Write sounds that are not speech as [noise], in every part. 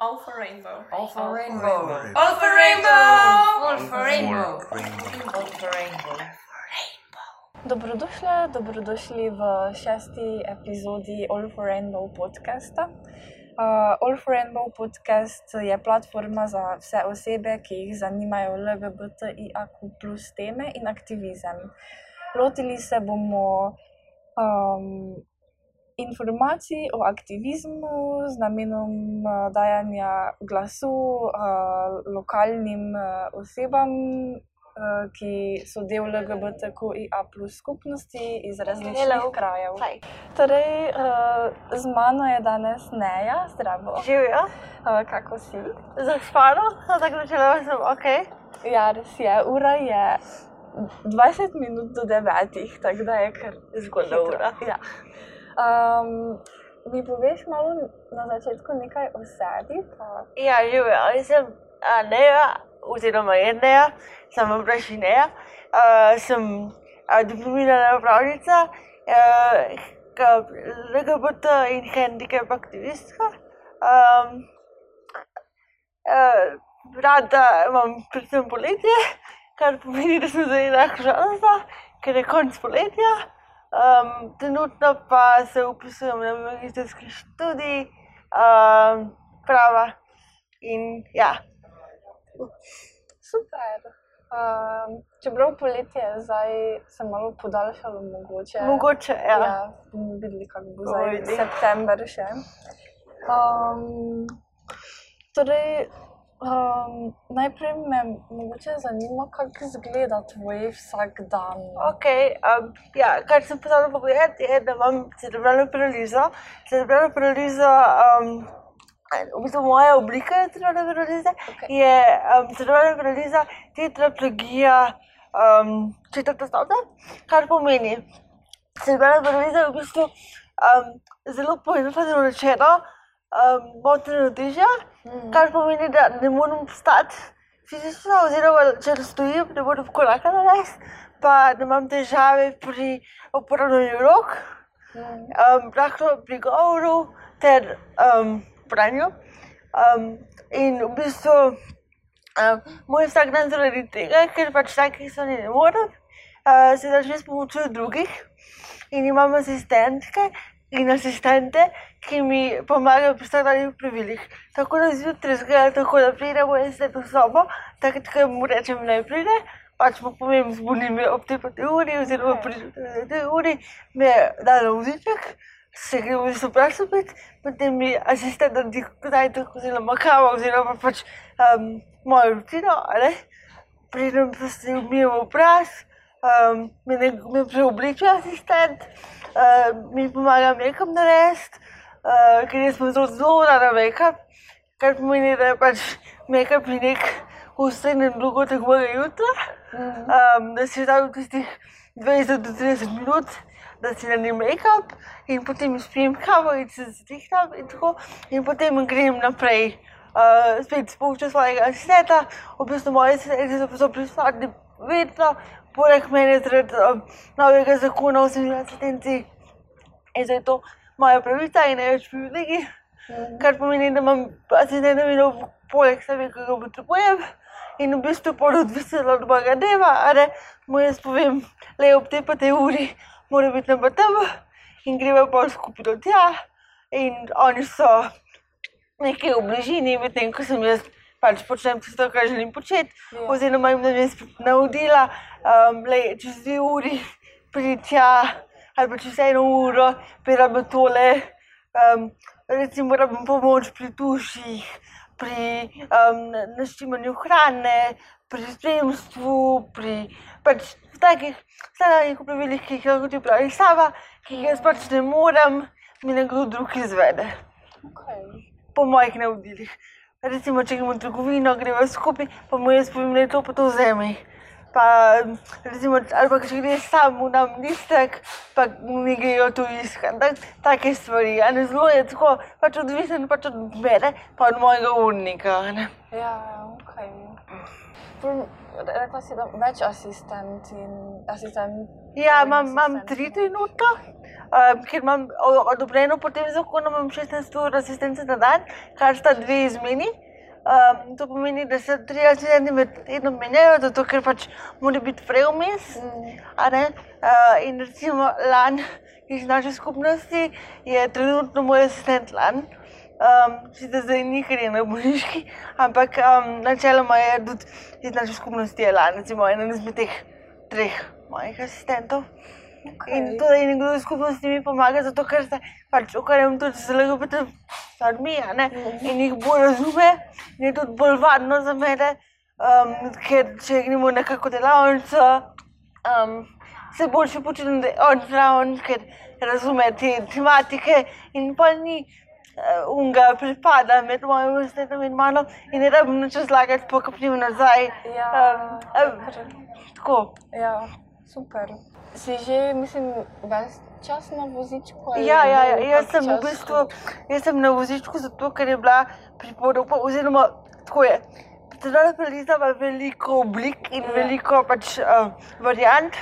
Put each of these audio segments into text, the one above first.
All for rainbow. All for rainbow. All for rainbow. All for rainbow. Rainbow. All for rainbow. Dobrodošli, dobrodošli v šesti epizodi All for Rainbow podcasta. Uh, All for Rainbow podcast je platforma za vse osebe, ki jih zanimajo LGBTIQ plus teme in aktivizem. Lotili se bomo um, informacij o aktivizmu z namenom uh, dajanja glasu uh, lokalnim uh, osebam, ki so del LGBTQIA plus skupnosti iz različnih Hello. krajev. Hi. Torej, z mano je danes Neja, zdravo. Živijo, kako si? zaspano, tako da če sem ok. Ja, res je, ura je 20 minut do 9, tako da je kar Zgodna ura. Ja. Um, mi poveš malo na začetku nekaj o sebi? Pa... Ja, živijo, jaz sem Neja, oziroma je Neja, sem v prejšnji Neja. Uh, sem a, diplomirana pravnica, uh, LGBT in handicap aktivistka. Um, uh, rada imam predvsem poletje, kar pomeni, da sem zdaj lahko žalostna, ker je konc poletja. Um, trenutno pa se upisujem na magistrski študij um, prava in ja. Super. Um, čeprav poletje je zdaj se malo podaljšalo, mogoče. Mogoče, ja. ja bomo videli, kako bo zdaj september še. Um, torej, um, najprej me mogoče zanima, kako izgleda tvoj vsak dan. Ok, um, ja, kar sem pozorila pogledati, je, da imam cerebralno paralizo. Cerebralno paralizo, um, v bistvu moja oblika cerebralne paralize Okej. je um, cerebralna paraliza tetraplegija um, četrta stopnja, kar pomeni, cerebralna paraliza je v bistvu um, zelo poenostavljeno rečeno um, motenje težja, Mhm. kar pomeni, da ne morem stati fizično, oziroma če stojim, ne morem koraka narediti, pa da imam težave pri uporabljanju rok, um, rahlo pri govoru ter um, branju. Um, in v bistvu um, moj vsak dan zaradi tega, ker pač takih stvari ne morem, uh, se začne s pomočjo drugih in imam asistentke in asistente, ki mi pomagajo pri vsakdanjih pravilih. Tako da zjutraj zgleda tako, da pride v eno sobo, takrat, ko mu rečem, naj pride. Pač mu povem, zbudim me ob tej pa tej uri, oziroma pri tej uri, me da na vziček, se gre v bistvu prav spet, potem mi asistent naredi zajtrk, oziroma kavo, oziroma pač um, mojo rutino, a ne. Pridem pa se umijem obraz, um, me, ne, me preobleče asistent, uh, mi pomaga make-up narediti, uh, ker jaz sem zelo zelo rada make-up, kar pomeni, da je pač make-up in nek ustrejen dogodek mojega jutra, um, da si dam tistih 20 do 30 minut, da si naredim make-up in potem spijem kavo in se zrihtam in tako, in potem grem naprej. Uh, spet spuščam svojega asistenta, v bistvu moji asistenti so- so prisotni vedno, poleg mene zaradi novega zakona o osebni asistenci. In zdaj to moja pravica in največ privilegij, kar pomeni, da imam asistenta vedno poleg sebe, ki ga potrebujem. In v bistvu pol odvisno od mojega dneva, a ne, mu jaz povem, le ob tej pa tej uri mora biti tam pa tam in greva pol skupaj do tja. In oni so nekje v bližini, medtem ko sem jaz pač počnem tisto, kar želim početi, Ja. oziroma jim dam jaz navodila, um, le čez dve uri pridi tja, ali pa čez eno uro, piramo tole, um, recimo rabim pomoč pri duših, pri um, na- naštimanju hrane, pri spremstvu, pri pač takih vsakdanjih pravilih, ki jih lahko ti pravi sama, ki jih jaz pač ne morem, mi nekdo drug izvede Okay. po mojih navodilih. Recimo, če gremo v trgovino, gremo skupaj, pa mu jaz povem, da je to pa to vzemi. Pa, recimo, ali pa če greš sam, mu dam listek, pa mi grejo tu iskati. Tak, take stvari. a Ne zelo je tako, pač odvisen pač od mene, pa od mojega urnika. ne. Ja, ok. Rekla si, da več asistent in asistent. Ja, imam, imam tri trenutno, um, ker imam odobreno po tem zakonu, imam 16 ur asistence na dan, kar sta dve izmeni. Um, to pomeni, da se tri asistenti med tednom menjajo, zato ker pač mora biti prej vmes. ne. Uh, in recimo Lan iz naše skupnosti je trenutno moj asistent Lan. Um, Sicer zdaj ni, ker je na bolniški, ampak um, načeloma je tudi iz naše skupnosti je Lan, recimo eden izmed teh treh. Mojih asistentov. In to, da je nekdo iz skupnosti mi pomaga, zato ker se pač ukvarjam tudi z LGBT stvarmi, in jih bolj razume, in je tudi bolj varno za mene, um, ker če gremo na neko delavnico, um, se boljše počutim, da je on zraven, ker razume te tematike in pa ni unga pripada med mojim vrstnetom in mano in ne rabim nič razlagati, pokapnim nazaj. Ja, Um, um, tako. ja, super. Si že, mislim, ves čas na vozičku? ali Ja, ja, ja, jaz sem v bistvu jaz sem na vozičku, zato ker je bila priporočila, oziroma tako je. Zdaj prelizava veliko oblik in Ja. veliko pač, uh, variant.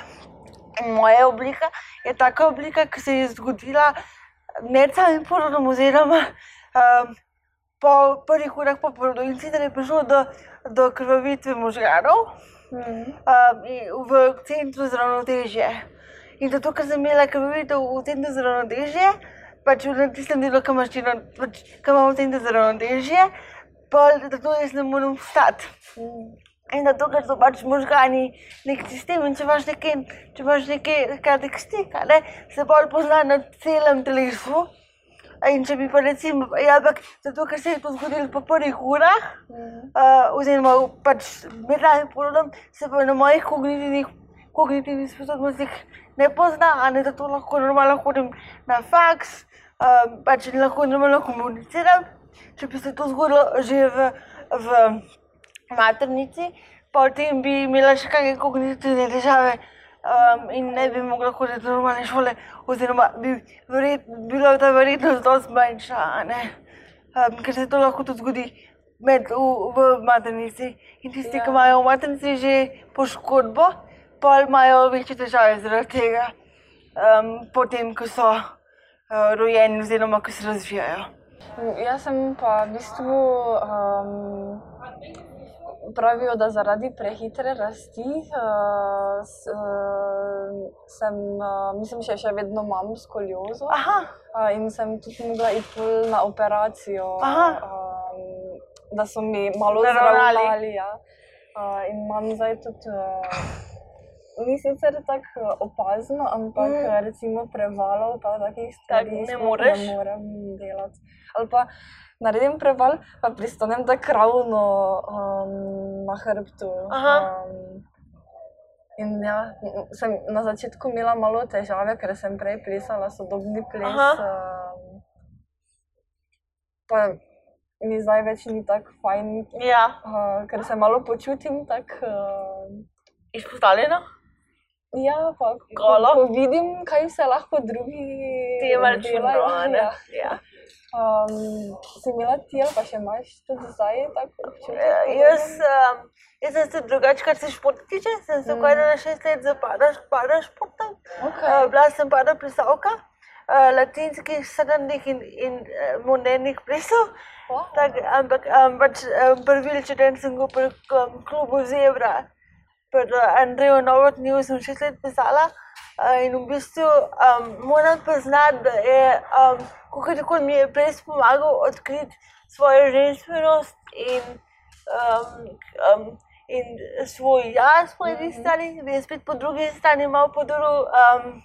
In moja oblika je taka oblika, ki se je zgodila med samim porodom, oziroma um, po prvih urah po porodu. In sicer je prišlo do, do krvavitve možganov Mhm. um, in v centru za ravnotežje. In zato, ker sem imela krvavitev v centru za ravnotežje, pač v tistem delu, ki imaš čino, pač, ki imamo centru za ravnotežje, pa zato jaz ne morem vstati. Mhm. In zato, ker so pač možgani nek sistem in če imaš nekaj, če imaš nekaj kratek stik, a ne, se bolj pozna na celem telesu. In če bi pa recimo, ja, ampak zato, ker se je to zgodilo po prvih urah, Mhm. uh, oziroma pač med nami porodom, se pa na mojih kognitivnih, kognitivnih sposobnostih ne pozna, a ne zato lahko normalno hodim na faks, um, pač in lahko normalno komuniciram. Če bi se to zgodilo že v, v maternici, potem bi imela še kakšne kognitivne težave. Um, in ne bi mogla hoditi do normalne šole, oziroma bi verjet, bila ta verjetnost dosti manjša, um, ker se to lahko tudi zgodi med, v, v maternici. In tisti, ja. ki imajo v maternici že poškodbo, pa imajo večje težave zaradi tega, um, potem, ko so uh, rojeni, oziroma ko se razvijajo. Jaz sem pa v bistvu. Um, pravijo, da zaradi prehitre rasti uh, s, uh, sem, uh, mislim, še, še vedno imam skoliozo. Aha, Uh, in sem tudi mogla iti na operacijo, um, da so mi malo zravnali. Ja. Uh, in imam zdaj tudi, uh, ni sicer tako opazno, ampak Mm. recimo prevalov pa takih stvari ne sploh moreš? ne morem delati. Ali pa naredim preval, pa pristanem tako ravno um, na hrbtu. Um, In ja, sem na začetku imela malo težave, ker sem prej plesala sodobni ples. Aha. Um, pa mi zdaj več ni tako fajn, ja, uh, ker se malo počutim tako. Uh, izpostavljeno. ja, pa ko, ko vidim, kaj vse lahko drugi delajo, ja. Ja. Um, si imela ti, ali pa še imaš tudi zdaj tako občutek? Ja, Jaz, um, jaz sem se drugače, kar se športa tiče, sem se ukvarjala šest let z parašportom. Okay. Uh, bila sem paraplesavka, uh, latinskih, srednjih in, in uh, modernih plesov. Wow. Tak, ampak um, pač, um, prvi čuden sem bil pri um, klubu Zebra, pri uh, Andreju Novotniju sem šest let pisala. In v bistvu um, moram priznati, da je, um, kako mi je ples pomagal odkriti svojo ženskost in, um, um, in svoj jaz po eni strani, da je spet po drugi strani malo podoril um,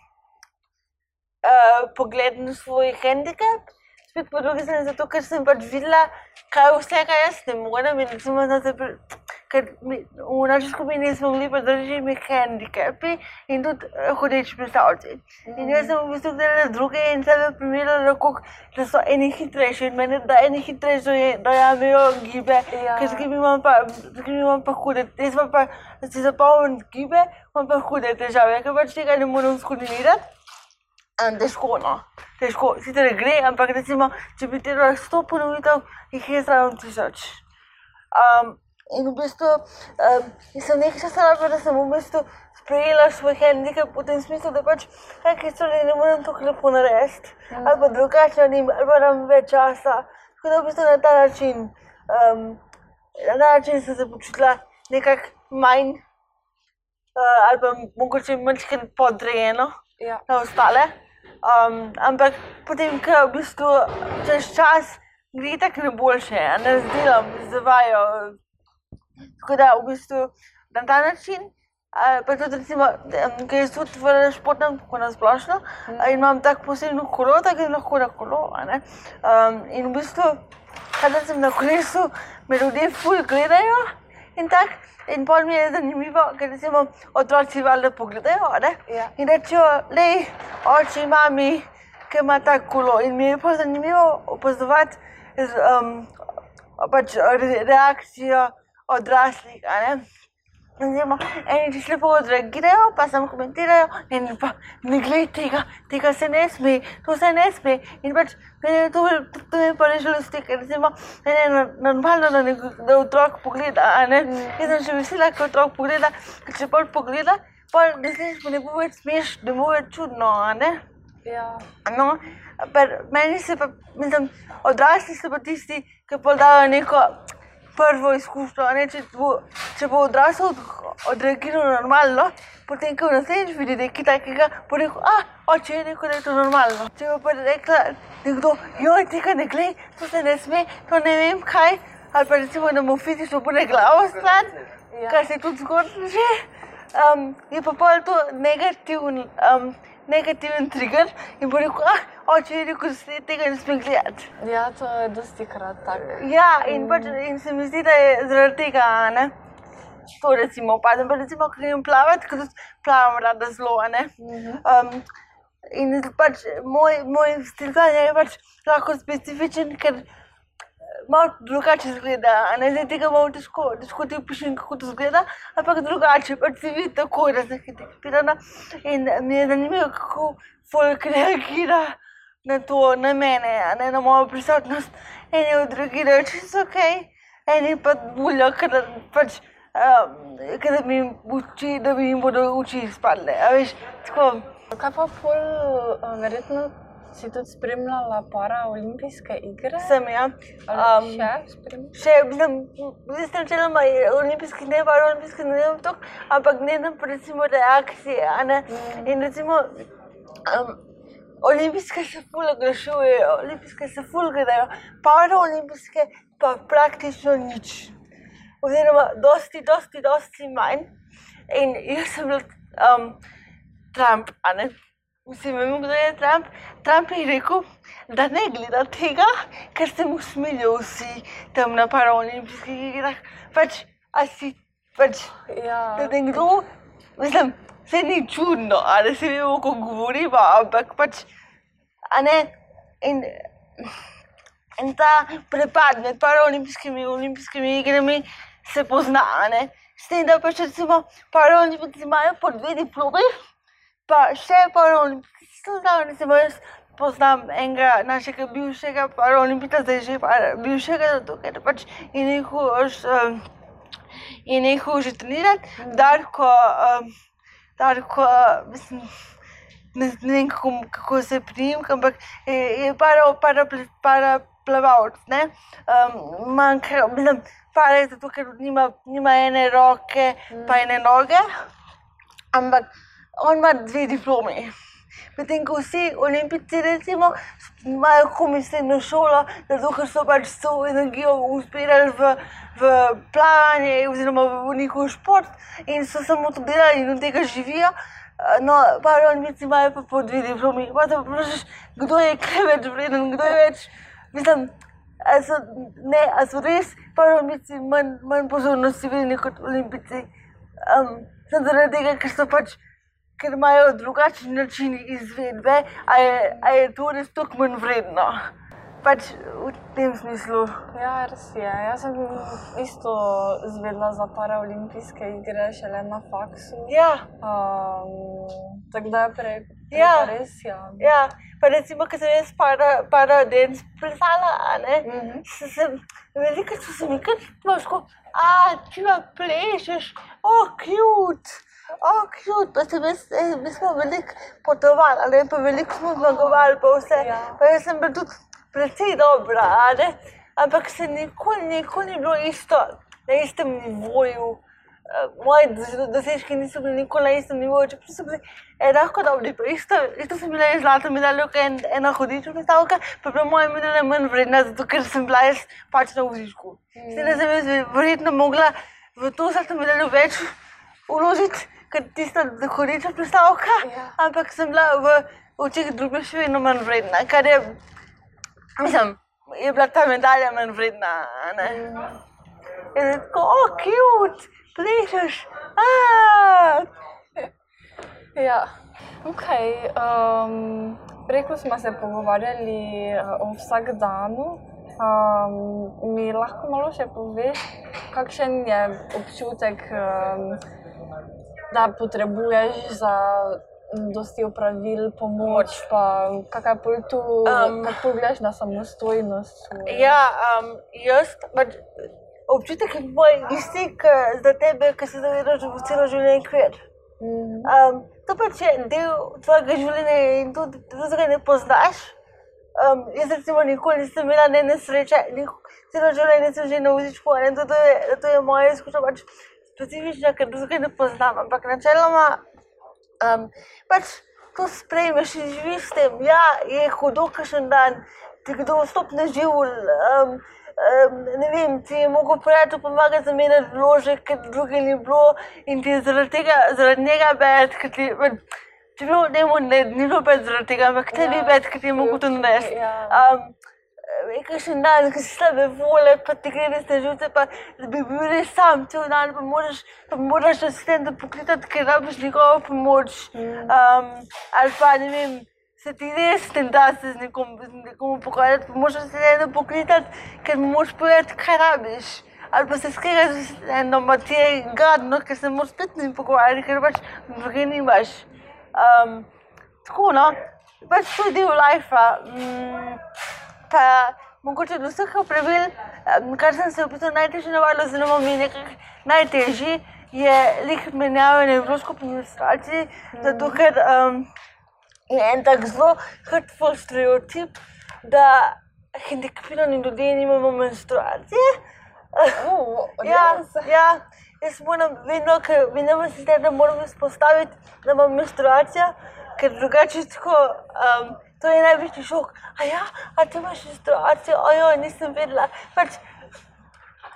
uh, pogled na svoj handicap. Spet po drugi strani zato, ker sem pač videla, kaj vse, kaj jaz ne morem. In recimo, znate, pri- ker mi, v naši skupini smo bili podržani handicapi in tudi eh, hodeči predstavci. In jaz sem v bistvu gledala druge in sebe primerjala, da so eni hitrejši in meni, da eni hitrejši dojamejo gibe, Ja. ker z gibi imam pa, imam pa hude, jaz pa, pa si zapomnim gibe, imam pa hude težave, ker pač tega ne morem skoordinirati. Težko, no. Težko, sicer gre, ampak recimo, če bi delal 100 ponovitev, jih je zraven tisoč. Um, in v bistvu um, sem nekaj časa rabila, da sem v bistvu sprejela svoj handicap v tem smislu, da pač nekaj stvari ne morem tako lepo narediti, ali pa drugače naredim, ali pa imam več časa. Tako da v bistvu na ta način, um, na ta način sem se počutila nekako manj, uh, ali pa mogoče manjkrat podrejeno Ja. na ostale. Um, ampak potem, ko v bistvu čez čas gre tako na boljše, ne z delom, z vajo. Tako da v bistvu na ta način. Ali pa tudi, recimo, ker jaz tudi v športnem, tako na splošno, a in imam tako posebno kolo, da grem lahko na kolo. Um, in v bistvu, kadar sem na kolesu, me ljudje ful gledajo in tako. In pol mi je zanimivo, ker recimo otroci valjda pogledajo ne? Ja. in rečejo, lej, oči, mami, ki ima tako kolo. In mi je pa zanimivo opazovati um, pač re, reakcijo odraslih. ne. Recimo, eni ti lepo odreagirajo, pa samo komentirajo, in pa ne glej tega, tega se ne sme, to se ne sme. In pač mene to, to, to me pa ne žalosti, ker recimo, meni je no- normalno, da, nek, da otrok pogleda, a ne. Jaz sem še vesela, ko otrok pogleda, ker če bolj pogleda, pa ne smeš, ne bo več smešno, ne bo več čudno, a ne. Ja. No, meni se pa, mislim, odrasli so pa tisti, ki podajo neko prvo izkušnjo. Ne, če, bo, če bo odrasel od- odreagiral normalno, potem, ko naslednjič vidi nekaj takega, bo rekel, ah, oče je rekel, da je to normalno. Če bo pa rekla nekdo, joj, tega ne glej, to se ne sme, to ne vem kaj, ali pa recimo, da mu fizično bude glavo stran, Ja. kar se tudi zgodi že, um, je pa pol to negativen, um, negativen trigger in bo rekel, ah, oče je rekel, da se tega ne sme gledati. ja, to je dosti krat tako. Ja, in, pač, in se mi zdi, da je zaradi tega, ne. To recimo opažam, pa recimo, ko grem plavat, ker tudi plavam rada zelo, ne. Um, in pač moj, moj stil je pač lahko specifičen, ker malo drugače izgleda, a ne zdaj tega malo težko, težko ti opišem, kako to izgleda, ampak drugače, pač se vidi tako, da sem hendikepirana in mi je zanimivo, kako folk reagira na to, na mene, ne na mojo prisotnost. Eni odreagirajo čisto ok, eni pa buljo, ker pač. Um, da mi uči, da mi jim bodo oči tako. Kaj pa pol, eh, verjetno si tudi spremljala paraolimpijske igre? Sem ja. Um, še spremljala? Še, mislim, zdaj sem načeloma olimpijski dnev, pa olimpijski ne vem to, ampak gledam recimo reakcije, a ne. In recimo, um, olimpijske se ful oglašujejo, olimpijske se ful gledajo, paraolimpijske pa praktično nič. Oziroma, dosti, dosti, dosti manj. In jaz sem bil um, Trump, a ne. Mislim, vem, kdo je Trump. Trump je rekel, da ne gleda tega, ker se mu smejijo vsi tam na paraolimpijskih igrah. Pač, a si, pač, Ja, da nekdo, mislim, se ni čudno, a ne se vemo, ko govorimo, ampak pač, a ne. In, in ta prepad med paraolimpijskimi in olimpijskimi igrami se pozna, a ne. S tem, da pač recimo paraolimpijci imajo po dve diplomi, pa še paraolimpijci so zraven, recimo jaz poznam enega našega bivšega paraolimpijca, zdaj že para, bivšega, zato ker pač je nehal, um, je nehal že trenirati, Darko, um, Darko, mislim, ne, ne vem, kako, kako se prijem, ampak je, je para, para, para plavalc, ne. Um, manjka, mislim, para je zato, ker nima, nima ene roke, pa ene noge, ampak on ima dve diplomi. Medtem ko vsi olimpijci, recimo, imajo komaj srednjo šolo, zato so pač to energijo uspeli v, v plavanje, oziroma v njihov šport in so samo to delali in od tega živijo. No, paraolimpijci imajo pa po dve diplomi. Pa te vprašaš, kdo je kaj več vreden, kdo je več. Mislim, a so, ne, a so res paraolimpijci manj, manj pozornosti vredni kot olimpijci. Um, zaradi tega, ker so pač ker imajo drugačen način izvedbe, a je, a je to res tako manj vredno. Pač v tem smislu. ja, res je. Jaz sem isto izvedela za paraolimpijske igre šele na faksu. Ja, Um, Tako da je prej. Ja. Res, ja. Ja, pa recimo, ko sem jaz para, para den plesala, ne, Mhm. se sem, veliko so se mi kar ploško, a ti pa plešeš, o, cute, o, cute, pa sem jaz, eh, mi smo veliko potovali, a ne, pa veliko smo zmagovali, pa vse, Ja. pa jaz sem bila tudi precej dobra, a ne, ampak se nikoli, nikoli ni bilo isto, na istem nivoju. Eh, Moji dosežki niso bili nikoli na istem nivoju, čeprav so bili enako dobri. Pa Isto, isto sem bila jaz zlata medalja, en, ena hodiča predstavka, pa je bila moja medalja manj vredna, zato ker sem bila jaz pač na vozičku. Mm. Sedaj sem jaz ve- verjetno mogla v to zlato medaljo več uložiti, kot tista hodiča predstavka, Ja. ampak sem bila v očeh drugih še vedno manj vredna, kar je, mislim, je bila ta medalja manj vredna. ne. In je tako, o, cute, plešeš. aaa." Ja, ok. Um, Preko smo se pogovarjali o vsakdanu. Um, mi lahko malo še poveš, kakšen je občutek, um, da potrebuješ za dosti opravil pomoč, pa kakaj pol tu, Um. um, kako gledaš na samostojnost. Ja, um, jaz pač občutek je moj isti, za tebe, ki se zavedaš, da bo celo življenje kver. Mm, Um, to pač je del tvojega življenja in tudi da ga ne poznaš. Um, jaz recimo nikoli nisem imela ne nesreče, celo življenje sem že na vozičku, in to, to, je, to je moja izkušnja pač specifična, ker ga ne poznam, ampak načeloma um, pač to sprejmeš in živiš s tem. Ja, je hudo, kakšen dan ti kdo stopne živ. Um, Um, ne vem, ti je mogel prijatelj pomagati zamenjati vložek, ker druge ni bilo in ti je zaradi tega, zaradi njega bed, ker ti pač, če bilo njemu ne, ni bilo bed zaradi tega, ampak tebi je Ja, bed, ker ti je mogel to narediti. ja. Um, Nekajšen dan, ki si slabe vole, pa ti gre res na živce, pa bi bil res sam cel dan, pa moraš, pa moraš asistenta poklicati, ker rabiš njegovo pomoč. Um, ali pa ne vem, se ti res ne da se z nekom, z nekom pogovarjati, pa moraš asistenta poklicati, ker mu moraš povedati, kaj rabiš. Ali pa se skregaš z ti je gadno, ker se moraš spet z njim pogovarjati, ker pač druge nimaš. Um, tako no, pač to je del lajfa. Mm, pa mogoče od vseh pravil, kar sem se v bistvu najtežje navadila, oziroma mi je nekako najtežje, je lih menjavanje evropsko administraciji, zato ker um, je en tak zelo hurtful stereotip, da hendikepirani ljudje nimamo menstruacije. [laughs] Oh, Ja, ja, jaz moram vedno, ker vedno se zdi, da moram izpostaviti, da imam menstruacijo, ker drugače tako, um, to je največji šok. A ja, a ti imaš menstruacijo, ojo, nisem vedela. Pač,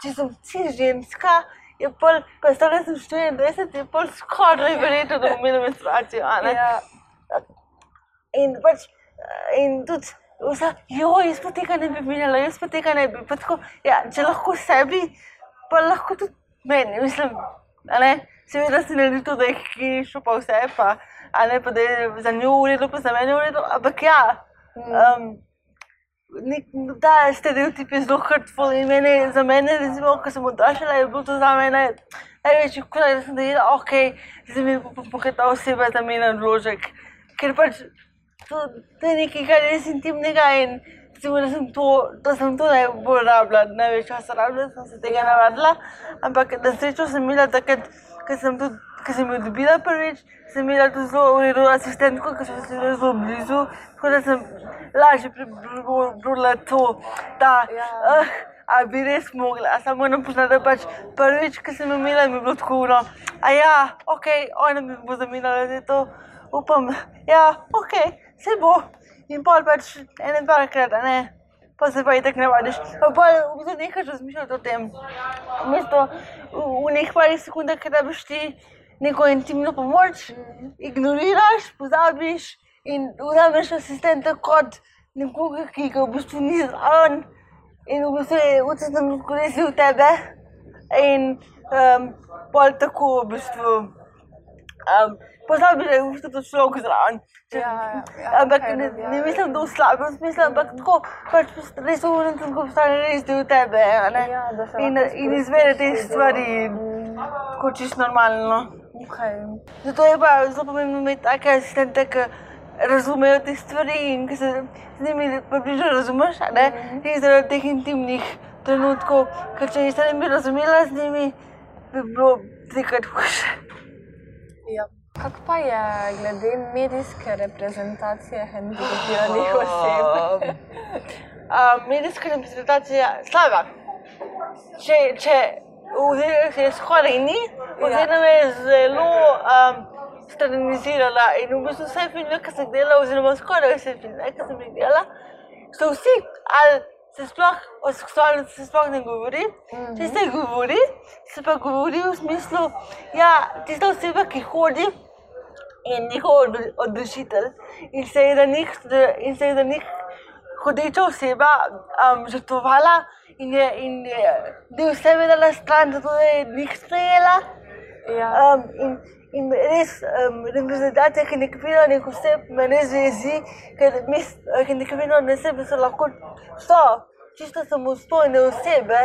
če sem si ženska, je pol, pa stala sem 24, je pol skoraj verjetno, da bom imela menstruacijo? Ja. In pač, in tudi, vsa, jo, jaz pa tega ne bi imela, jaz pa tega ne bi. Pa tako, ja, če lahko sebi, pa lahko tudi meni, mislim, seveda se ne to, da je higienično pa vse, pa, a ne, pa da je za njo v redu, pa za mene v redu, ampak ja. Um, nek, ta stereotip je zelo hurtful in mene, za mene, recimo, ko sem odraščala, je bilo to za mene največji korak, da sem dejala, ok, zdaj mi bo pa ta oseba zamenjala vložek. Ker pač to, to je nekaj, kar je res intimnega in recimo, da sem to, da sem to najbolj rabila, največ časa rabila, sem se tega navadila, ampak na srečo sem imela takrat, ko sem tudi Ko sem jo dobila prvič, sem imela tudi zelo v redu asistentko, ki so se zelo blizu, tako da sem lažje prebrodila to, da Ja. uh, a bi res mogla. Samo moram priznati, da pač prvič, ko sem imela, mi je bilo tako uno. A ja, ok, ona mi bo zamenjala, da je to, upam, ja, ok, se bo. In pol pač ene dvakrat, a ne. Pa se pa i tako navadiš. Pa pa bistvu nehaš razmišljati o tem. Mesto v, v nekaj parih sekundah, ki rabiš ti neko intimno pomoč, ignoriraš, pozabiš in vzameš asistenta kot nekoga, ki ga v bistvu ni zraven in v bistvu je vcem koristil tebe. In um, pol tako v bistvu um, pozabiš, da je v bistvu to človek zraven. Če- Ja, ja, ja, ampak ne, ja, ne mislim, da v slabem smislu, ampak tako, pač res uvodim, da postane res del tebe. Ja, in, in izvede te stvari tako čisto normalno. Okay. Zato je pa zelo pomembno imeti take asistente, ki razumejo te stvari in ki se z njimi približno razumeš, ne? In zaradi teh intimnih trenutkov, ker če jih ne bi razumela z njimi, bi bilo trikrat hujše. Ja. Kako pa je glede medijske reprezentacije hendikepiranih [laughs] oseb? Um, medijska reprezentacija slaba. Če, če oziroma je skoraj ni, oziroma je zelo um, stranizirala in v bistvu vse filme, ki sem delala, oziroma skoraj vse filme, ki sem jih delala, so vsi, ali se sploh o seksualnosti se sploh ne govori, če se govori, se pa govori v smislu, ja, tista oseba, ki hodi, je njihov odlo- odločitelj in njih, in se je za njih hodeča oseba um, žrtvovala in je, in je del sebe dala stran, zato da je njih sprejela. Ja. Um, in, in res, um, reprezentacija handikapiranih oseb me res jezi, ker handikapirane osebe so lahko so čisto samostojne osebe,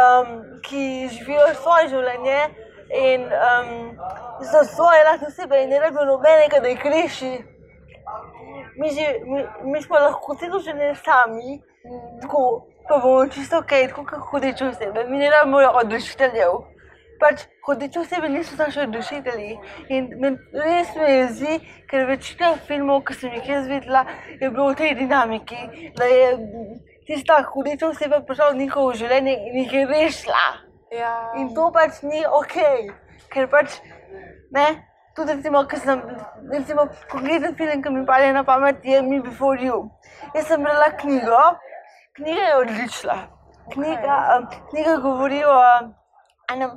um, ki živijo svoje življenje in um, so svoje lastne osebe in ne rabijo nobenega, da jih reši. Mi, že, mi, mi smo lahko celo življenje sami, tako pa bomo čisto ok, tako kot hodeče osebe. Mi ne rabimo odločiteljev. Pač hodeče osebe niso naši odločitelji. In me res me jezi, ker večina filmov, ki sem jih jaz videla, je bilo v tej dinamiki, da je tista hodeča oseba prišla v njihovo življenje in jih je rešila. Ja. In to pač ni ok, ker pač ne. Tudi, recimo, ko sem, recimo, konkreten film, ki mi pade na pamet, je Me Before You. Jaz sem brala knjigo, knjiga je odlična. Knjiga, um, knjiga govori o um, enem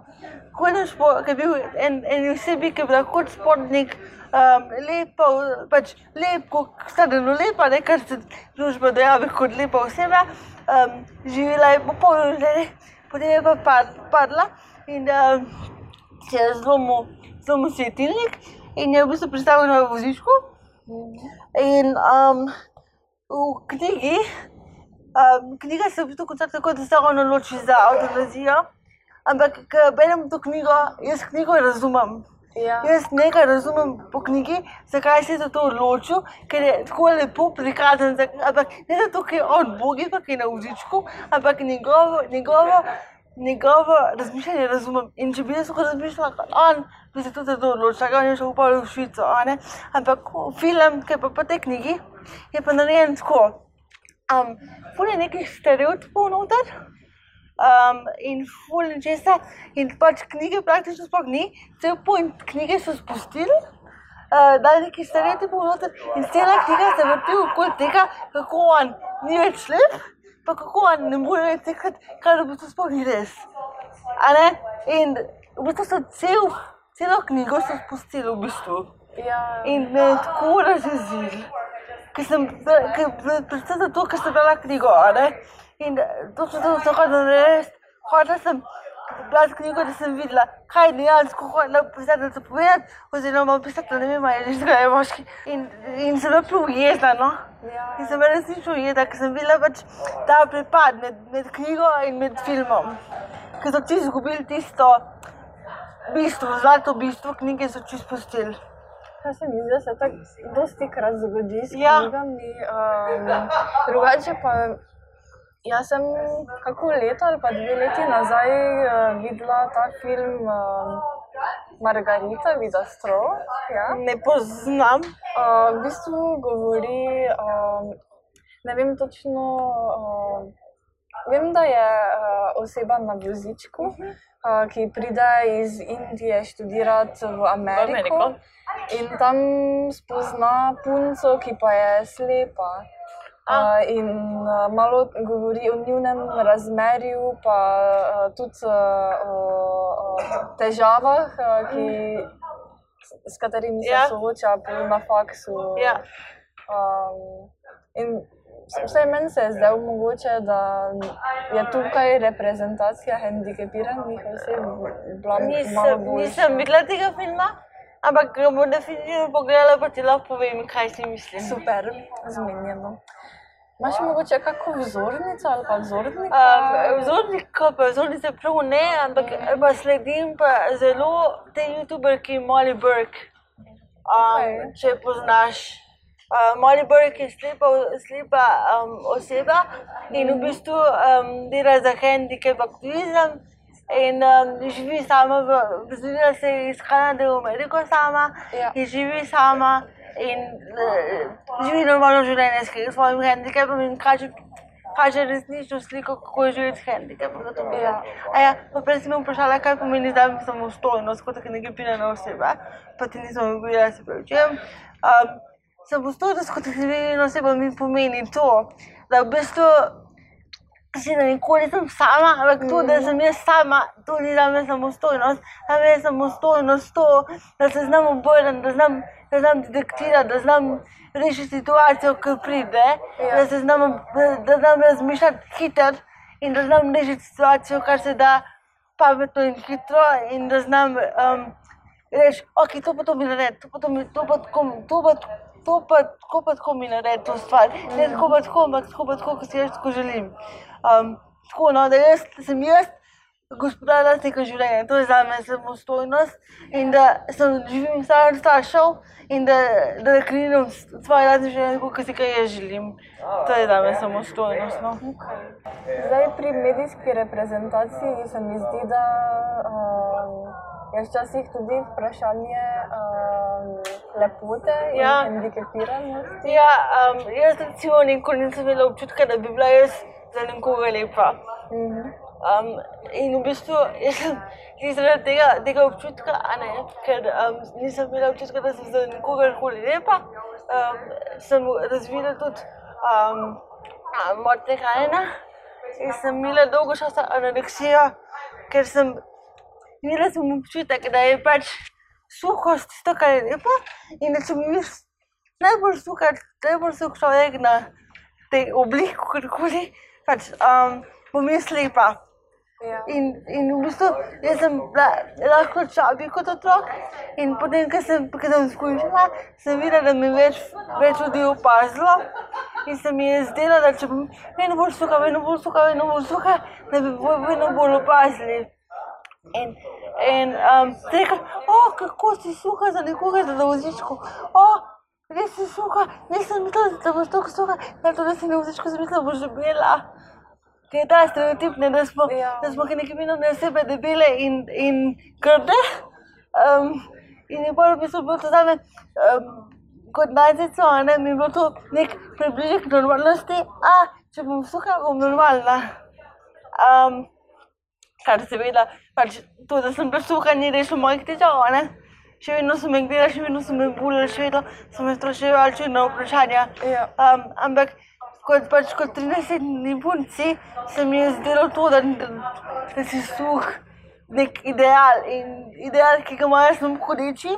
hodnem športu, ki je bil en, en osebi, ki je bila kot športnik, um, lepa, pač lep, kot stadeno lepa, ne kar se družba dojavi kot lepa oseba. Um, živela je popolno življenje, potem je pa pad, padla in um, se je zlomil zelo svetilnik in je v bistvu predstavljen na vozičku. In um, v knjigi, um, knjiga se v bistvu konča tako, da se ona odloči za avtomazijo. Ampak, ko berem to knjigo, jaz knjigo razumem. Ja. Jaz nekaj razumem po knjigi, zakaj se je za to odločil, ker je tako lepo prikazan. Ampak ne zato, ker je on Bog, ki je na vzičku, ampak njegovo, njegovo, njegovo razmišljanje razumem. In če bi jaz lahko razmišljala kot on, bi se tudi odločila, ker on je šel pa v Švico. Ampak film, ki pa po tej knjigi, je pa narejen tako. Um, je nekih stereotipov noter. Um, in ful in česa, in pač knjige praktično sploh ni, cel point knjige so spustili, uh, da je neki stereotipov noter in cela knjiga se vrti okoli tega, kako on ni več lep, pa kako on ne more več tekati, kar v bistvu sploh ni res. In v bistvu so cel, celo knjigo so spustili v bistvu. Ja. In me je tako razjezil, ker sem, ker, predvsem zato, ker sem brala knjigo, ne? In točno to sem hodila narediti, hodila sem brati knjigo, da sem videla, kaj dejansko hodila pisateljica povedati, oziroma pisatelj, ne vem, ali je ženska ali moški. In, in sem bila prav jezna, no. Ja. In sem bila resnično ujeta, ker sem videla pač ta prepad med, med knjigo in med filmom. Ker so čisto izgubili tisto bistvo, zlato bistvo knjige so čisto pustili. Kaj se mi zdi, da se tako dosti krat zgodi s Ja. knjigami. Um, drugače pa, jaz sem kako leto ali pa dve leti nazaj uh, videla ta film um, Margarita, Vida Strov. Ja. Ne poznam. Uh, v bistvu govori, um, ne vem točno, uh, vem, da je uh, oseba na vozičku, uh, ki pride iz Indije študirati v Ameriko. Ameriko. In tam spozna punco, ki pa je slepa. Uh, in uh, malo govori o njunem razmerju, pa uh, tudi uh, o, težavah, uh, ki, s, katerimi se Ja. sooča na faksu. Ja. Um, in vsaj meni se je zdelo mogoče, da je tukaj reprezentacija hendikepiranih oseb Nisem, nisem videla tega filma, ampak ga bom definitivno pogledala, pa ti lahko povem, kaj si mislim. Super, zmenjeno. Imaš mogoče kakšno vzornico ali pa vzornik? Um, Vzornik, pa vzornice prav ne, ampak pa sledim pa zelo te youtuberki Molly Burke. Um, Okej. Če poznaš. Molly Burke je slepa, slepa um, oseba in v bistvu um, dela za handicap aktivizem. In um, živi sama, zgodila se iz Kanade v Ameriko sama, Ja. in živi sama in uh, živi normalno življenje s svojim handicapom in kaže, kaže resnično sliko, kako je živeti s handicapom. Ja. A ja, pa prej si me vprašala, kaj pomeni me samostojnost, kot nekipirana oseba, pa ti nisem odgovorila, se pravi, čem. Um, samostojnost kot nekipirana oseba mi pomeni to, da v bistvu si da nikoli nisem sama, ampak to, da sem jaz sama, to ni za me samostojnost. Za me je samostojnost to, da se znam obrniti, da znam, da znam detektirati, da znam rešiti situacijo, ki pride, Ja. da, se znam, da, da znam razmišljati hitro in da znam rešiti situacijo, kar se da pametno in hitro in da znam um, reči, ok, to pa to mi naredi, to pa to mi, to pa tako, to pa to pa tako pa tako mi naredi to stvar. Ne tako pa tako, ampak tako pa tako, kot si jaz tako želim. Um, tako, no, da jaz sem jaz gospodar lastnega življenja, to je za me samostojnost in da sem živim sam staršev in da, da krinem svoje lastne življenje, kot si ga jaz želim. To je za me samostojnost. No. Zdaj pri medijski reprezentaciji se mi zdi, da um, je včasih tudi vprašanje um, lepote in Ja. hendikepiranosti. Ja, um, jaz recimo nikoli nisem imela občutka, da bi bila jaz za nekoga lepa. Mhm. Um, in v bistvu sem zaradi tega, tega občutka, ne, ker um, nisem imela občutka, da sem za nekoga koli lepa, um, sem razvila tudi um, motnje hranjenja in sem imela dolgo časa anoreksijo, ker sem imela sem občutek, da je pač suhost je lepo in da sem jaz najbolj suha, najbolj suh človek na tej obliki, kakorkoli, pač um, bom jaz lepa. Ja. In, in v bistvu jaz sem bila lahko čabi kot otrok. In potem, ko sem, ko sem skušala, sem videla, da me več, več ljudi opazilo. In se mi je zdelo, da če bom vedno bolj suha, vedno bolj suha, vedno bolj suha, da bi bolj, vedno bolj opazili. In, in um, rekel, oh, kako si suha za nekoga, da na vozičku. Oh, res si suha, nisem mislila, da boš tako suha, da to, da si na vozičku, sem mislila, da boš debela. Ker je ta stereotip, ne, da smo, Ja. da smo neki minovne osebe debele in, in grde. Um, in je bolj v bistvu bilo to zame, um, kot najcico, a ne, mi je bilo to nek približek normalnosti, a če bom suha, bom normalna. Um, kar seveda, pač to, da sem bila suha, ni rešilo mojih težav, ne. Še vedno so me gledali, še vedno so me bulili, še vedno so me spraševali čudna vprašanja. Ja. Um, ampak kot, pač, kot 13-letni punci se mi je zdelo to, da, da, da si suh nek ideal in ideal, ki ga imajo samo hodeči.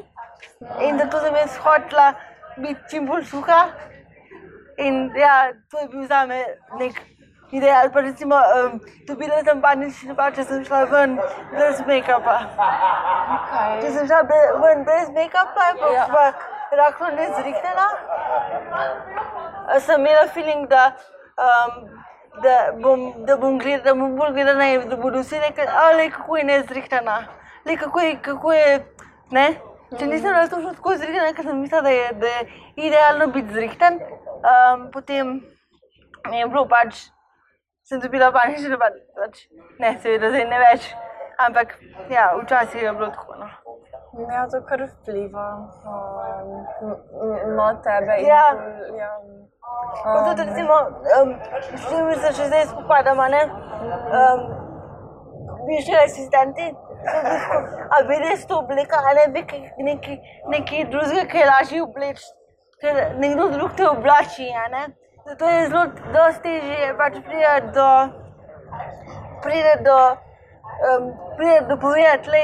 In da to sem jaz hotela biti čim bolj suha. In ja, to je bil za me nek ideal. Pa recimo, um, dobila sem panični napad, če sem šla ven brez make-upa. Kaj? Če sem šla be, ven brez make-upa, pa Ja. ja. rahlo nezrihtena, sem imela feeling, da, um, da, bom, da bom gledala, da bom bolj gledala in da bodo vsi rekli, ali kako je nezrihtena, le kako je, kako je, ne. Če nisem bila točno tako zrihtena, ker sem mislila, da je, da je idealno biti zrihten, um, potem mi je bilo pač, sem dobila panični napad, pač, ne, seveda zdaj ne več, ampak ja, včasih je bilo tako. No. Ja, to kar vpliva um, na tebe. in Ja. ja. Pa tudi, recimo, um, s čim se še zdaj spopadamo, ne? Um, Bivši asistenti, a bi res to obleka, a ne bi nekaj, nekaj drugega, ki je lažje obleči, ker nekdo drug te oblači, ne? Zato je zelo dosti težje pač priti do, pride do, um, pride do povedati, le,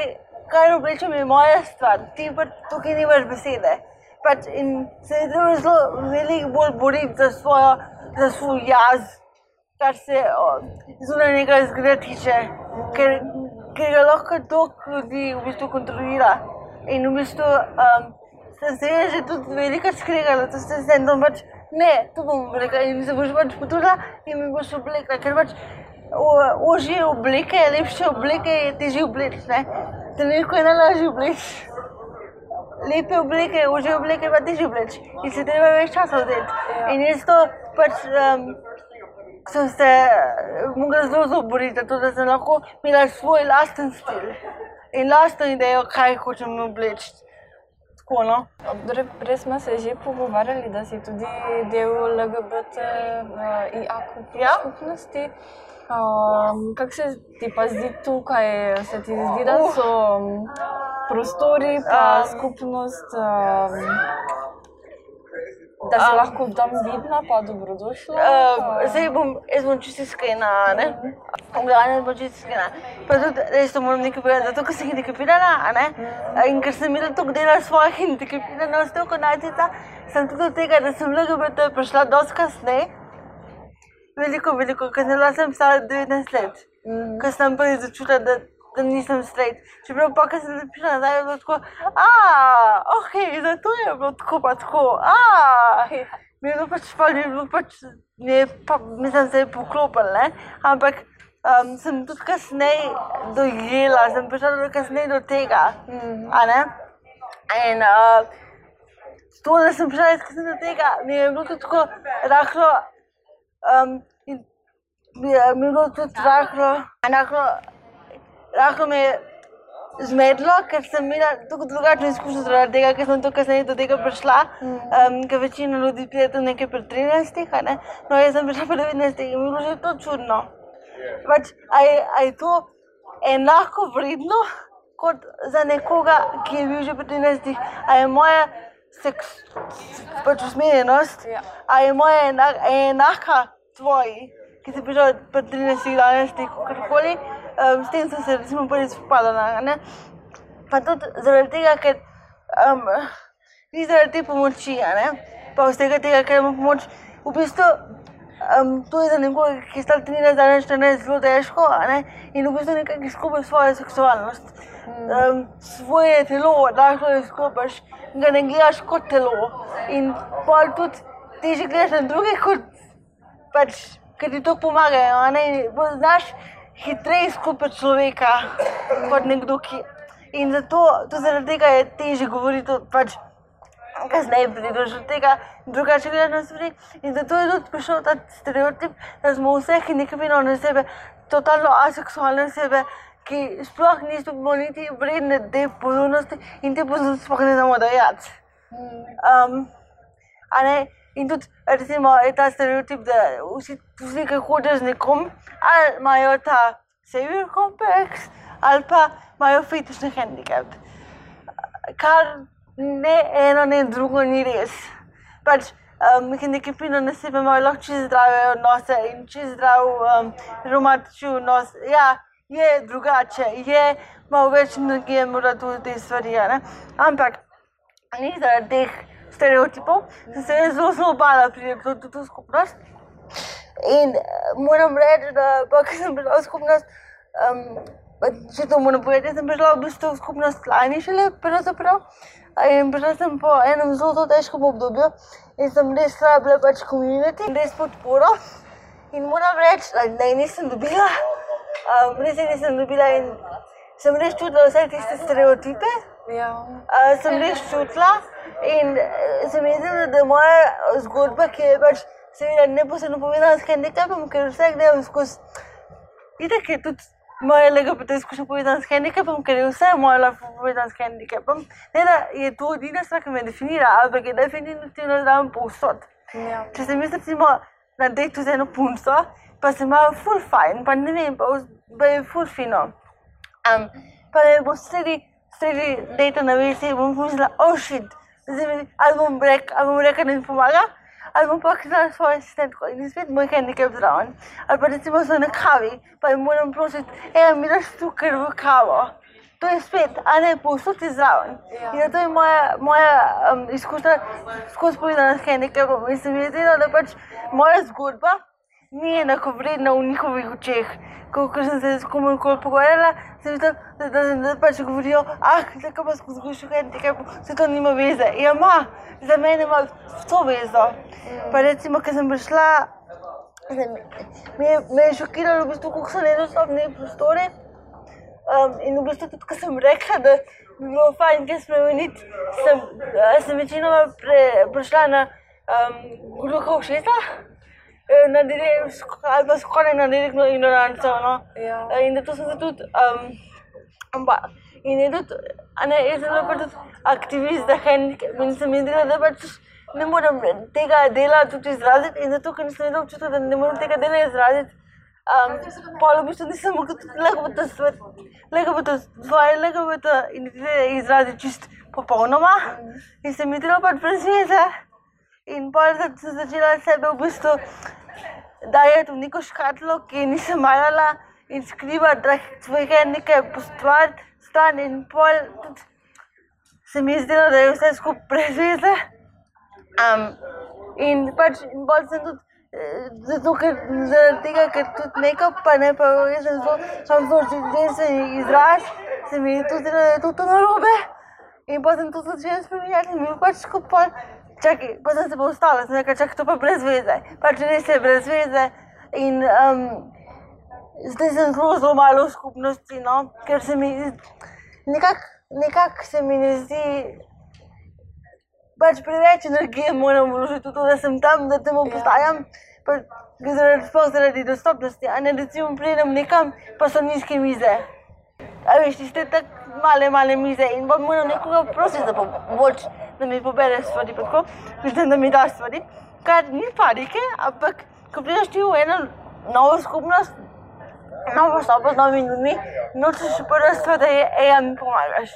kaj oblečem je moja stvar, ti pa tukaj nimaš besede. Pač in se je treba zelo veliko bolj boriti za, svojo, za svoj jaz, kar se zunanjega izgleda tiče, ker, ker ga lahko toliko ljudi v bistvu kontrolira. In v bistvu um, sem se že tudi veliko skregala, to se sem tam pač ne, to bom rekla in se boš pač potrudila in mi boš oblekla, ker pač ožje obleke, lepše obleke je težje obleči, ne. Trenutno je najlažje obleči. Lepe obleke, ožje obleke pa težje obleči in se treba več časa vzeti. In jaz to pač um, sem se mogla zelo zelo boriti, zato da sem lahko imela svoj lasten stil in lastno idejo, kaj hočem obleči. Tako no. Prej smo se že pogovarjali, da si tudi del LGBTIA Ja. skupnosti. Um, kako se ti pa zdi tukaj? Se ti zdi, da Uh. so um, prostori, pa Um. skupnost, um, da Um. lahko tam vidna, pa dobrodošla? Uh, zdaj bom, jaz bom čisto iskrena, ne? V glavnem bom čisto iskrena. Pa tudi, res to moram nekaj povedati, zato ker sem hendikepirana, a ne? In ker sem imela toliko dela svoje hendikepiranosti, kot najtica, sem tudi od tega, da sem LGBT prišla dosti kasneje. Veliko, veliko, ker sem bila sem stara 19 let. Mm. Ker sem prvi začutila, da, da nisem straight. Čeprav pa, ker sem prišla nazaj, je bilo tako, a, ok, zato je bilo tako pa tako, a. Mi je bilo pač, pa, je bilo pač, mi je pa, mislim, se je poklopil, ne? Ampak um, sem tudi kasneje dojela, sem prišla do kasneje do tega, Mm. a ne? In uh, to, da sem prišla kasneje do tega, mi je bilo tudi tako rahlo, um, in mi je, bilo tudi rahlo, rahlo, rahlo me je zmedlo, ker sem imela tako drugačno izkušnjo zaradi tega, ker sem to kasneje do tega prišla, um, ker večina ljudi pride do nekaj pri 13, a ne? no jaz sem prišla pri 19 in bilo že to čudno. Pač, a, je, a je to enako vredno kot za nekoga, ki je bil že pri 13, a je moja seks, pač usmerjenost, Ja. a je moja je enaka tvoji, ki si prišel pri 13, 12, kakorkoli. Um, s tem sem se recimo prvič spopadala. ne. Pa tudi zaradi tega, ker um, ni zaradi te pomoči, pa vsega tega, ker ima pomoč. V bistvu um, to je za nekoga, ki stal 13, danes 14, zelo težko in v bistvu nekako izgubi svojo seksualnost. Um, svoje telo, lahko jo izgubiš, ga ne gledaš kot telo. In pol tudi teže gledaš na druge kot pač, ker ti to pomagajo. Znaš hitreje skupiti človeka kot nekdo, ki. In zato tudi zaradi tega je teže govoriti, pač, kasneje prideš do tega, drugače gledaš na stvari. In zato je tudi prišel ta stereotip, da smo vse hendikepirane osebe, totalno aseksualne osebe. Ki sploh niso niti vredne te pozornosti in te pozornosti sploh ne znamo dajati. Um? In tudi, recimo, je ta stereotip, da vsi, vsi ki hodijo z nekom, ali imajo ta savior kompleks, ali pa imajo fetišni handicap. Kar ne eno, ne drugo ni res. Pač, um, Hendikepirane na sebe imajo lahko čez zdrave odnose in čez zdrav um, romantični odnos. Ja, je drugače, je malo več energije, mora tudi te stvari. Ampak ni zaradi teh stereotipov, sem se jaz zelo, zelo bala priti v to, to skupnost. In eh, moram reči, da pa, ko sem prišla v skupnost, um, če to moram povedati, sem prišla v bistvu v skupnost lani šele, pravzaprav. In prišla sem po enem zelo, težkem obdobju in sem res rabila pač komunity, res podporo. In moram reči, da je nisem dobila, um, res je nisem dobila in sem res čutila vse tiste stereotipe. Ja. Uh, sem res čutila in eh, se mi zdi, da- je moja zgodba, ki je pač seveda neposredno povezana s handicapom, ker vse gledam skozi. Itek je tudi moja LGBT izkušnja povezana s handicapom, ker je vse moje life povezano s handicapom. Ne da je to edina stvar, ki me definira, ampak je definitivno zraven povsod. Ja. Če sem jaz recimo na dejtu z eno punco, pa se imajo full fajn, pa ne vem, pa, pa je full fino. Um, pa me bo sredi, sredi dejta na vesi, bom pomislila, oh shit, zdaj mi, ali bom rekel, ali bom rekel, da mi pomaga, ali bom pa klicala svojo asistentko in spet moj handicap zraven. Ali pa recimo so na kavi, pa jim moram prositi, ej, mi daš cukor v kavo. To je spet, a ne povsod je zraven. Ja. In zato je moja, moja um, izkušnja skozi povedana s handicapom. In se mi je zdelo, da pač moja zgodba ni enakovredna v njihovih očeh. Ko, ko sem se s komorkoli pogovarjala, sem videla, da, da, da, da pač govorijo, ah, zakaj pa skozi gušo handicap, se to nima veze. Ja, ima, za mene ima to vezo. Pa recimo, ker sem prišla, sem, me, je- me je šokiralo, v bistvu, kako so nedostopni prostori. Um, in v bistvu tudi, ko sem rekla, da bi bilo fajn kaj spremeniti, sem, sem večinoma pre, prišla na um, gluho všesa, eh, na direk, ali pa skoraj na direktno ignoranco. No? Ja. Eh, In da to sem se tudi, um, ampak, in je tudi, ne, jaz sem pa tudi aktivist za handicap in se mi zdi, da pač ne morem tega dela tudi izraziti in zato, ker nisem imela občutka, da ne morem tega dela izraziti. Um, Polo v bistvu nisem mogla tudi LGBT svet, LGBT svoje LGBT identitete izraziti čist popolnoma in se mi delo pač brez veze. In pol sem se začela sebe v bistvu dajati v neko škatlo, ki je nisem marala in skrivati, da svoj handicap postvariti stan in pol se mi je zdelo, da je vse skupaj brez veze. Um, in pač in bolj sem tudi, eh, zato ker zaradi tega, ker tudi nekaj, pa ne pa jaz sem zelo, sam zelo življenjski izraz, se mi je tudi da je to, narobe. In pa sem to začela spremenjati in bil pač skupaj. Čakaj, pa sem se pa ustala, sem rekla, čakaj, to pa brez veze. Pač res je brez veze. In um, zdaj sem zelo, zelo malo v skupnosti, no, ker se mi nekako nekak se mi ne zdi, pač preveč energije moram vložiti v to, da sem tam, da temu postajam. Pa, zaradi, sploh zaradi dostopnosti, a ne recimo pridem nekam, pa so nizke mize. A veš, tiste tako male, male mize in pa moram nekoga prositi za pomoč, da mi pobere stvari, pa tako, mislim, da mi da stvari. Kar ni panike, ampak ko prideš ti v eno novo skupnost, novo sobo z novimi ljudmi, nočeš prva stvar, da je eja mi pomagaš.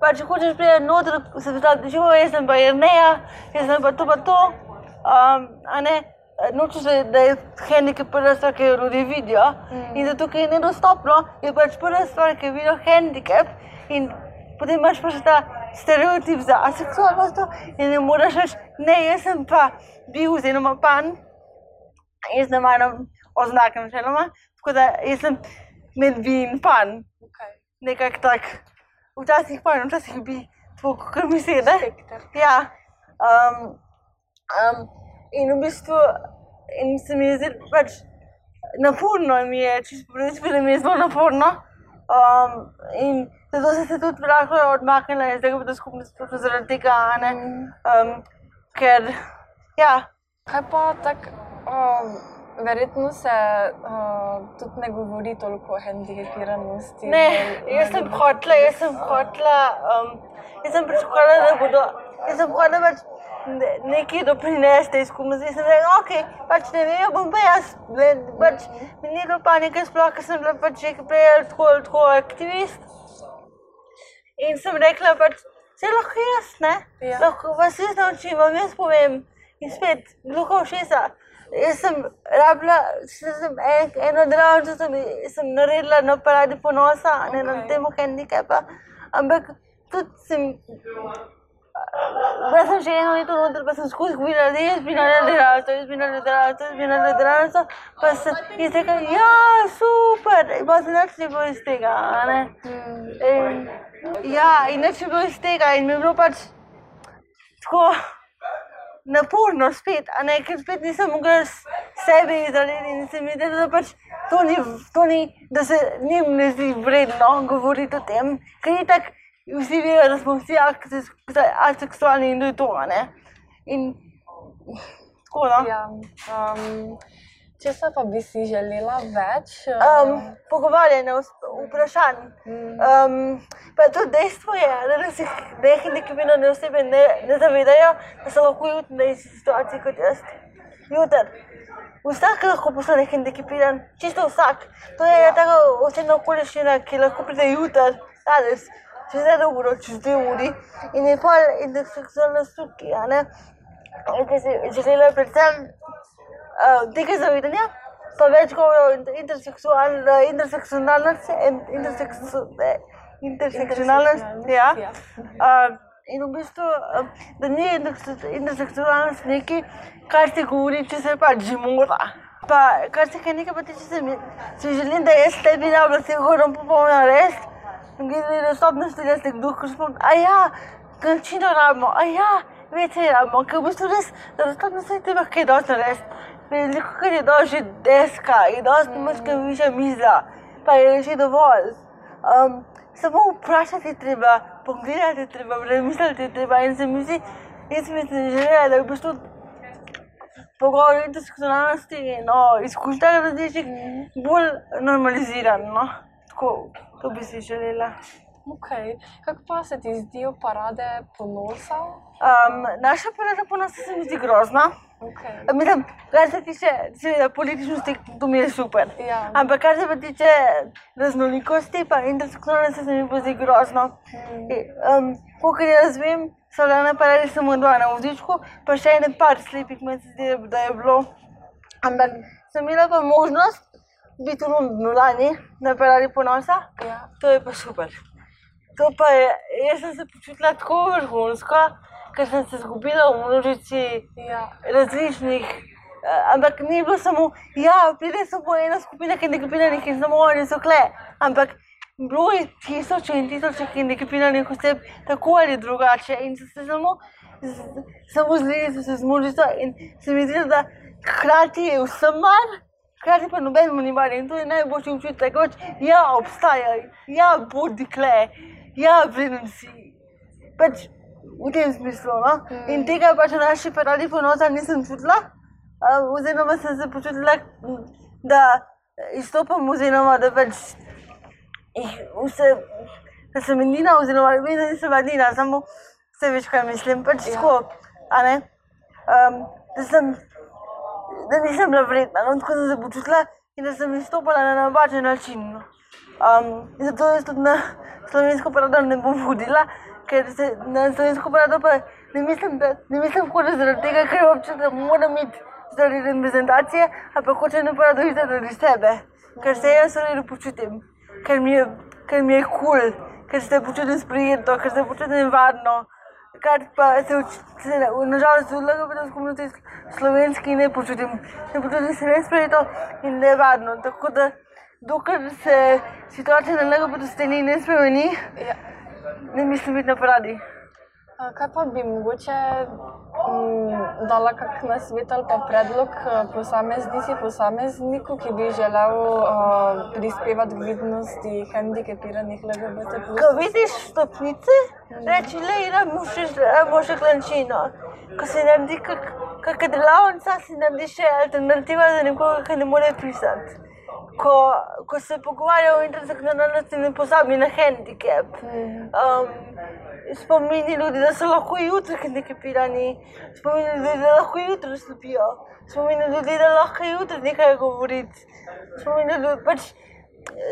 Pa če hočeš priti noter, se predstavljati, živo, jaz sem pa Jerneja, jaz sem pa to pa to, um, a ne, nočeš, da, da je handicap prva stvar, ki jo ljudje vidijo. Mm. In zato, ker je nedostopno, je pač prva stvar, ki vidijo handicap in potem imaš pa še ta stereotip za aseksualnost in ne moreš reči, ne, jaz sem pa bil oziroma pan, jaz ne maram oznake načeloma, tako da jaz sem med bi in pan, Okay. nekako tak, včasih pa, včasih bi, tako kot mi se da. Ja. Um, um, in v bistvu, in se mi zdi pač naporno, mi je, čisto prvič, mi je zelo naporno. Um, in zato sem se tudi lahko odmaknila iz tega, da skupnost sploh zaradi tega, ne. Um, ker, ja, Kaj pa tako, um, verjetno se uh, tudi ne govori toliko o hendikepiranosti. Ne, jaz sem hotla, jaz sem hotla, um, jaz sem pričakovala, da bodo, jaz sem hotla pač ne- nekaj doprinesti tej skupnosti. Jaz sem rekla, ok, pač ne vem, bom pa jaz, ne, pač mi ni bilo panike sploh, ker sem bila pač že prej tako, tako aktivist. In sem rekla, pač, se lahko jaz, ne? Ja. Lahko vas jaz naučim, vam jaz povem. In spet, gluho všesa. Jaz sem rabila, še sem en, eno delavnico sem, sem naredila na paradi ponosa, a ne na Okej. temu handicapa. Ampak tudi sem, bila sem še eno leto noter, pa sem skozi govorila, da jaz bi naredila delavnico, jaz bi naredila delavnico, jaz bi naredila delavnico. Pa sem jaz rekla, ja, super, in pa se nič ni bilo iz tega, a ne. In, ja, in nič ni bilo iz tega in mi je bilo pač tako naporno spet, a ne, ker spet nisem mogla s- sebe izraziti in se mi zdi, da pač to ni, to ni, da se njim ne zdi vredno govoriti o tem, ker je tako, vsi vejo, da smo vsi aseksualni in da je to. In tako, no. Ja, um, česa pa bi si želela več? Um, pogovarjanje, vs- vprašanj. Um, pa tudi dejstvo je, da se nehendikepirane osebe ne, ne zavedajo, da so lahko jutri na isti situaciji kot jaz. Jutri. Vsak lahko postane hendikepiran, čisto vsak. To je taka osebna okoliščina, ki lahko pride jutri, danes, čez eno uro, čez dve uri. In je pol interseksualnost tukaj, a ne? In ki si želela predvsem uh, tega zavedanja, pa več govora o inter- interseksual, uh, interseksualnosti, in- interseksu, interseksualnosti. Ja. Uh, in v bistvu, uh, da ni interse- interseksualnost nekaj, kar se govori, če se pač že mora. Pa, kar se kaj nekaj pa tiče, se mi, se mi želim, da jaz ne bi rabila se horom popolno res. Glede dostopnosti, ste kdo, ko smo, a ja, kančino rabimo, a ja, vece rabimo, ker v bistvu res, da dostopnost ne treba kaj dosti narediti. Veliko, kar je dosti že deska, je dosti močka višja miza, pa je že dovolj. Um, samo vprašati treba, pogledati treba, premisliti treba in se mi zdi, jaz mi se želela, da je v bistvu pogovor o intersekcionalnosti in o izkušnjah različnih bolj normaliziran. No? Tako, to bi si želela. Okay. Kako pa se ti zdijo parade ponosa? Um, naša parada ponosa se mi zdi grozna. Okay. Mislim, kar se tiče seveda, političnosti, to mi je super. Ja. Ampak kar se tiče raznolikosti, pa intersekcionalnosti, se mi zdi grozno. Mm. Um, Kolikor jaz vem, so bile na paradi samo dva na vodičku, pa še ene par slepih, meni se zdi, da je bilo. Ampak sem imela pa možnost biti v Londonu na paradi ponosa, Ja. to je pa super. To pa je, jaz sem se počutila tako vrhunsko, ker sem se izgubila v množici Ja. različnih. Ampak ni bilo samo, ja, pride samo ena skupina hendikepiranih in samo oni so kle. Ampak bilo je tisoče in tisoče hendikepiranih oseb, tako ali drugače. In so se samo, z- samo zlili, so se zmožili. In se mi zdi, da hkrati je vsem mar, hkrati pa nobenemu ni mar. In to je najboljši občutek. Pač, ja, obstajaj, ja, bodi kle, ja, vreden si. Pač, v tem smislu. No? In tega pač na naši paradi ponosa nisem čutila, uh, oziroma sem se počutila, da izstopam, oziroma da pač vse, da sem edina, oziroma da nisem edina, samo vse veš, kaj mislim. Pač Ja. tako, a ne. Um, da sem, da nisem bila vredna, no, tako sem se počutila in da sem izstopala na napačen način. no. Um, zato jaz tudi na slovensko parado ne bom hodila, ker se na slovensko parado pa ne mislim, da ne mislim hoditi zaradi tega, ker občutek, da moram iti zaradi reprezentacije, ampak hočem na parado iti zaradi sebe, ker se jaz redu počutim, ker mi je, ker kul, cool, ker se počutim sprijeto, ker se počutim varno. Kar pa se, uč- se nažalost v LGBT skupnosti slovenski ne počutim, ne počutim se nesprejeto in nevarno. Tako da dokler se situacija na LGBT sceni ne spremeni, Ja. ne mislim biti na paradi. A Kaj pa bi mogoče m, dala kak nasvet ali pa predlog eh, posameznici, posamezniku, ki bi želel uh, prispevati k vidnosti hendikepiranih LGBT? Ko vidiš stopnice, reči le, imamo še klančino. Ko se naredi kak, kakšna delavnica, se naredi še alternativa za nekoga, ki ne more pisati. Ko, ko se pogovarjajo o intersekcionalnosti, ne pozabi na handicap. Um, spomini ljudi, da so lahko jutri hendikepirani, spomini ljudi, da lahko jutri slepijo, spomini ljudi, da lahko jutri nekaj govoriti. Spomini ljudi, pač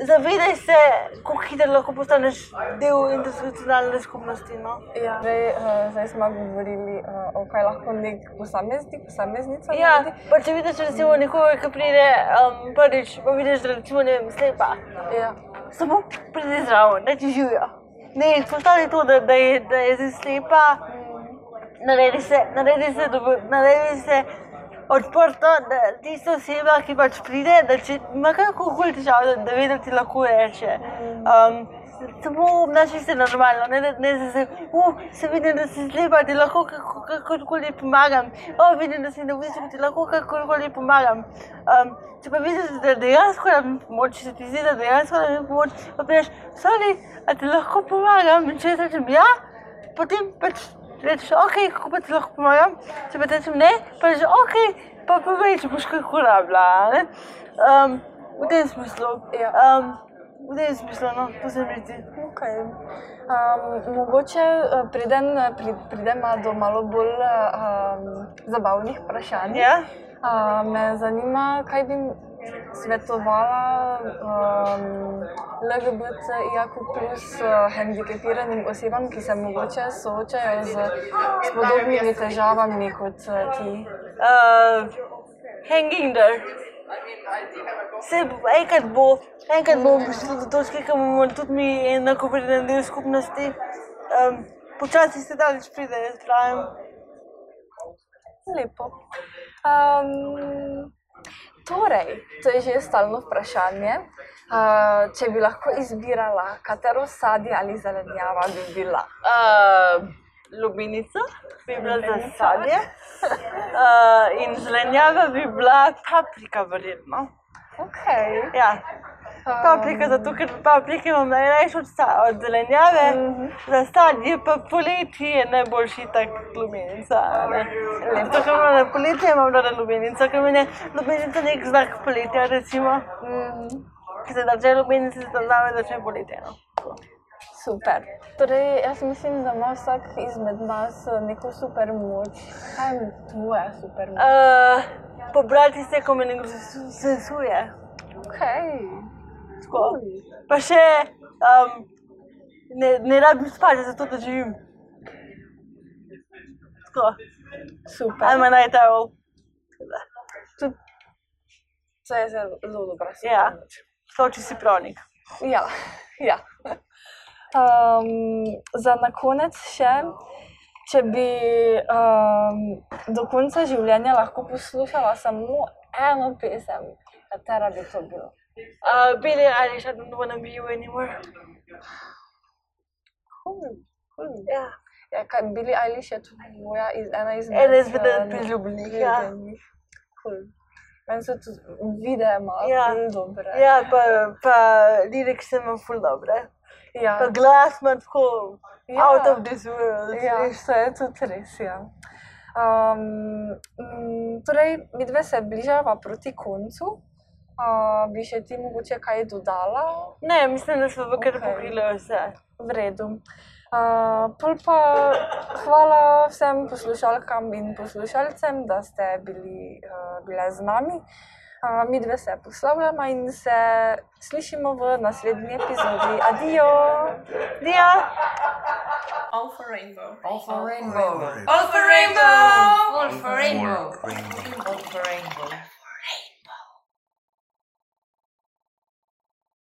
zavedaj se, kako hitro lahko postaneš del intersekcionalne skupnosti. No? Ja. Zdaj, uh, zdaj smo govorili, uh, o kaj lahko nek posameznik, posameznica Ja, naredi. pa če vidiš recimo nekoga, ki pride um, prvič, pa vidiš, da recimo, ne vem, slepa, Ja. samo pridi zraven, da ti živijo. Ne, izpostavi to, da, da, je, da je zdaj slepa, naredi se, naredi se, dobo- naredi se odprto, da tista oseba, ki pač pride, da če ima kakorkoli težavo, da, da ve, da ti lahko reče. Um, Samo obnašaj se normalno, ne, da- ne da se, uh, se vidim, da si slepa, ti lahko kako- kakorkoli pomagam. O, vidim, da si na ulici, ti lahko kakorkoli pomagam. Um, če pa vidiš, da dejansko rabim pomoč, če se ti zdi, da dejansko rabim pomoč, pa priješ, sorry, a ti lahko pomagam. In če jaz rečem ja, potem pač rečeš, ok, kako pa ti lahko pomagam. Če pa ti rečem ne, pa rečeš, ok, pa povej, če boš kaj uporabila. a ne. Um, v tem smislu. Ja. Um, v tem smislu, no, to se mi zdi. Okay. Um, mogoče eh, preden eh, pri, pridemo do malo bolj um, zabavnih vprašanj. Ja? Uh, me zanima, kaj bi svetovala um, LGBTIQ plus uh, hendikepiranim osebam, ki se mogoče soočajo z, s podobnimi težavami kot uh, ti. Uh, hanging there. Se bo- enkrat bo, enkrat bomo prišli do točke, ko bomo tudi mi enakovreden del skupnosti. Um, počasi se daleč pride, jaz pravim. Lepo. Um, Torej, to je že stalno vprašanje. Uh, če bi lahko izbirala, katero sadje ali zelenjava bi bila? Uh, lubinica bi bila za sadje. Uh, in zelenjava bi bila paprika, verjetno. Okay. Ja. Paprika, zato ker paprike imam najrajši od, od zelenjave, za sadje pa poleti je najboljši tak lubenica. a ne. Zato ker imam na poletje imam rada lubenico, ker meni je lubenica nek znak poletja, recimo. Mhm. Ki se da če lubenica se zaznave, začne poletje. No. Super. Torej, jaz mislim, da ima vsak izmed nas eh, neko super moč. Kaj je tvoja super moč? Uh, pobrati se, ko me nekdo sesuje. Okay. Tako. Pa še um, ne, ne rabim spati, zato da živim. Tako. Super. I'm a night owl. Tudi to je zelo, zelo super Ja. Soči si pravnik. Ja, ja. Um, za na konec še, če bi um, do konca življenja lahko poslušala samo eno pesem, katera bi to bila? Uh, Billie Eilish, I don't wanna be you anymore. Cool, cool. Ja. Ja, kaj Billie Eilish je tvoja iz, ena izmed Ena izmed eh, priljubljenih, ja. priljubljenih. Cool. Meni so tudi videe malo Ja. ful dobre. Ja, pa, pa lirike imam ful dobre. ja. Pa glas ima tako Ja. out of this world. Ja, res. to je tudi res. Ja. Um, mm, torej, mi dve se bližava proti koncu. Uh, bi še ti mogoče kaj dodala? Ne, mislim, da smo kar okay. pokrili vse. V redu. Uh, pol pa hvala vsem poslušalkam in poslušalcem, da ste bili, uh, bile z nami. Uh, mi dve se poslavljamo in se slišimo v naslednji epizodi. Adijo! Adijo! All for rainbow. All for rainbow. All for rainbow. All for rainbow. All for rainbow. All for rainbow. All for rainbow.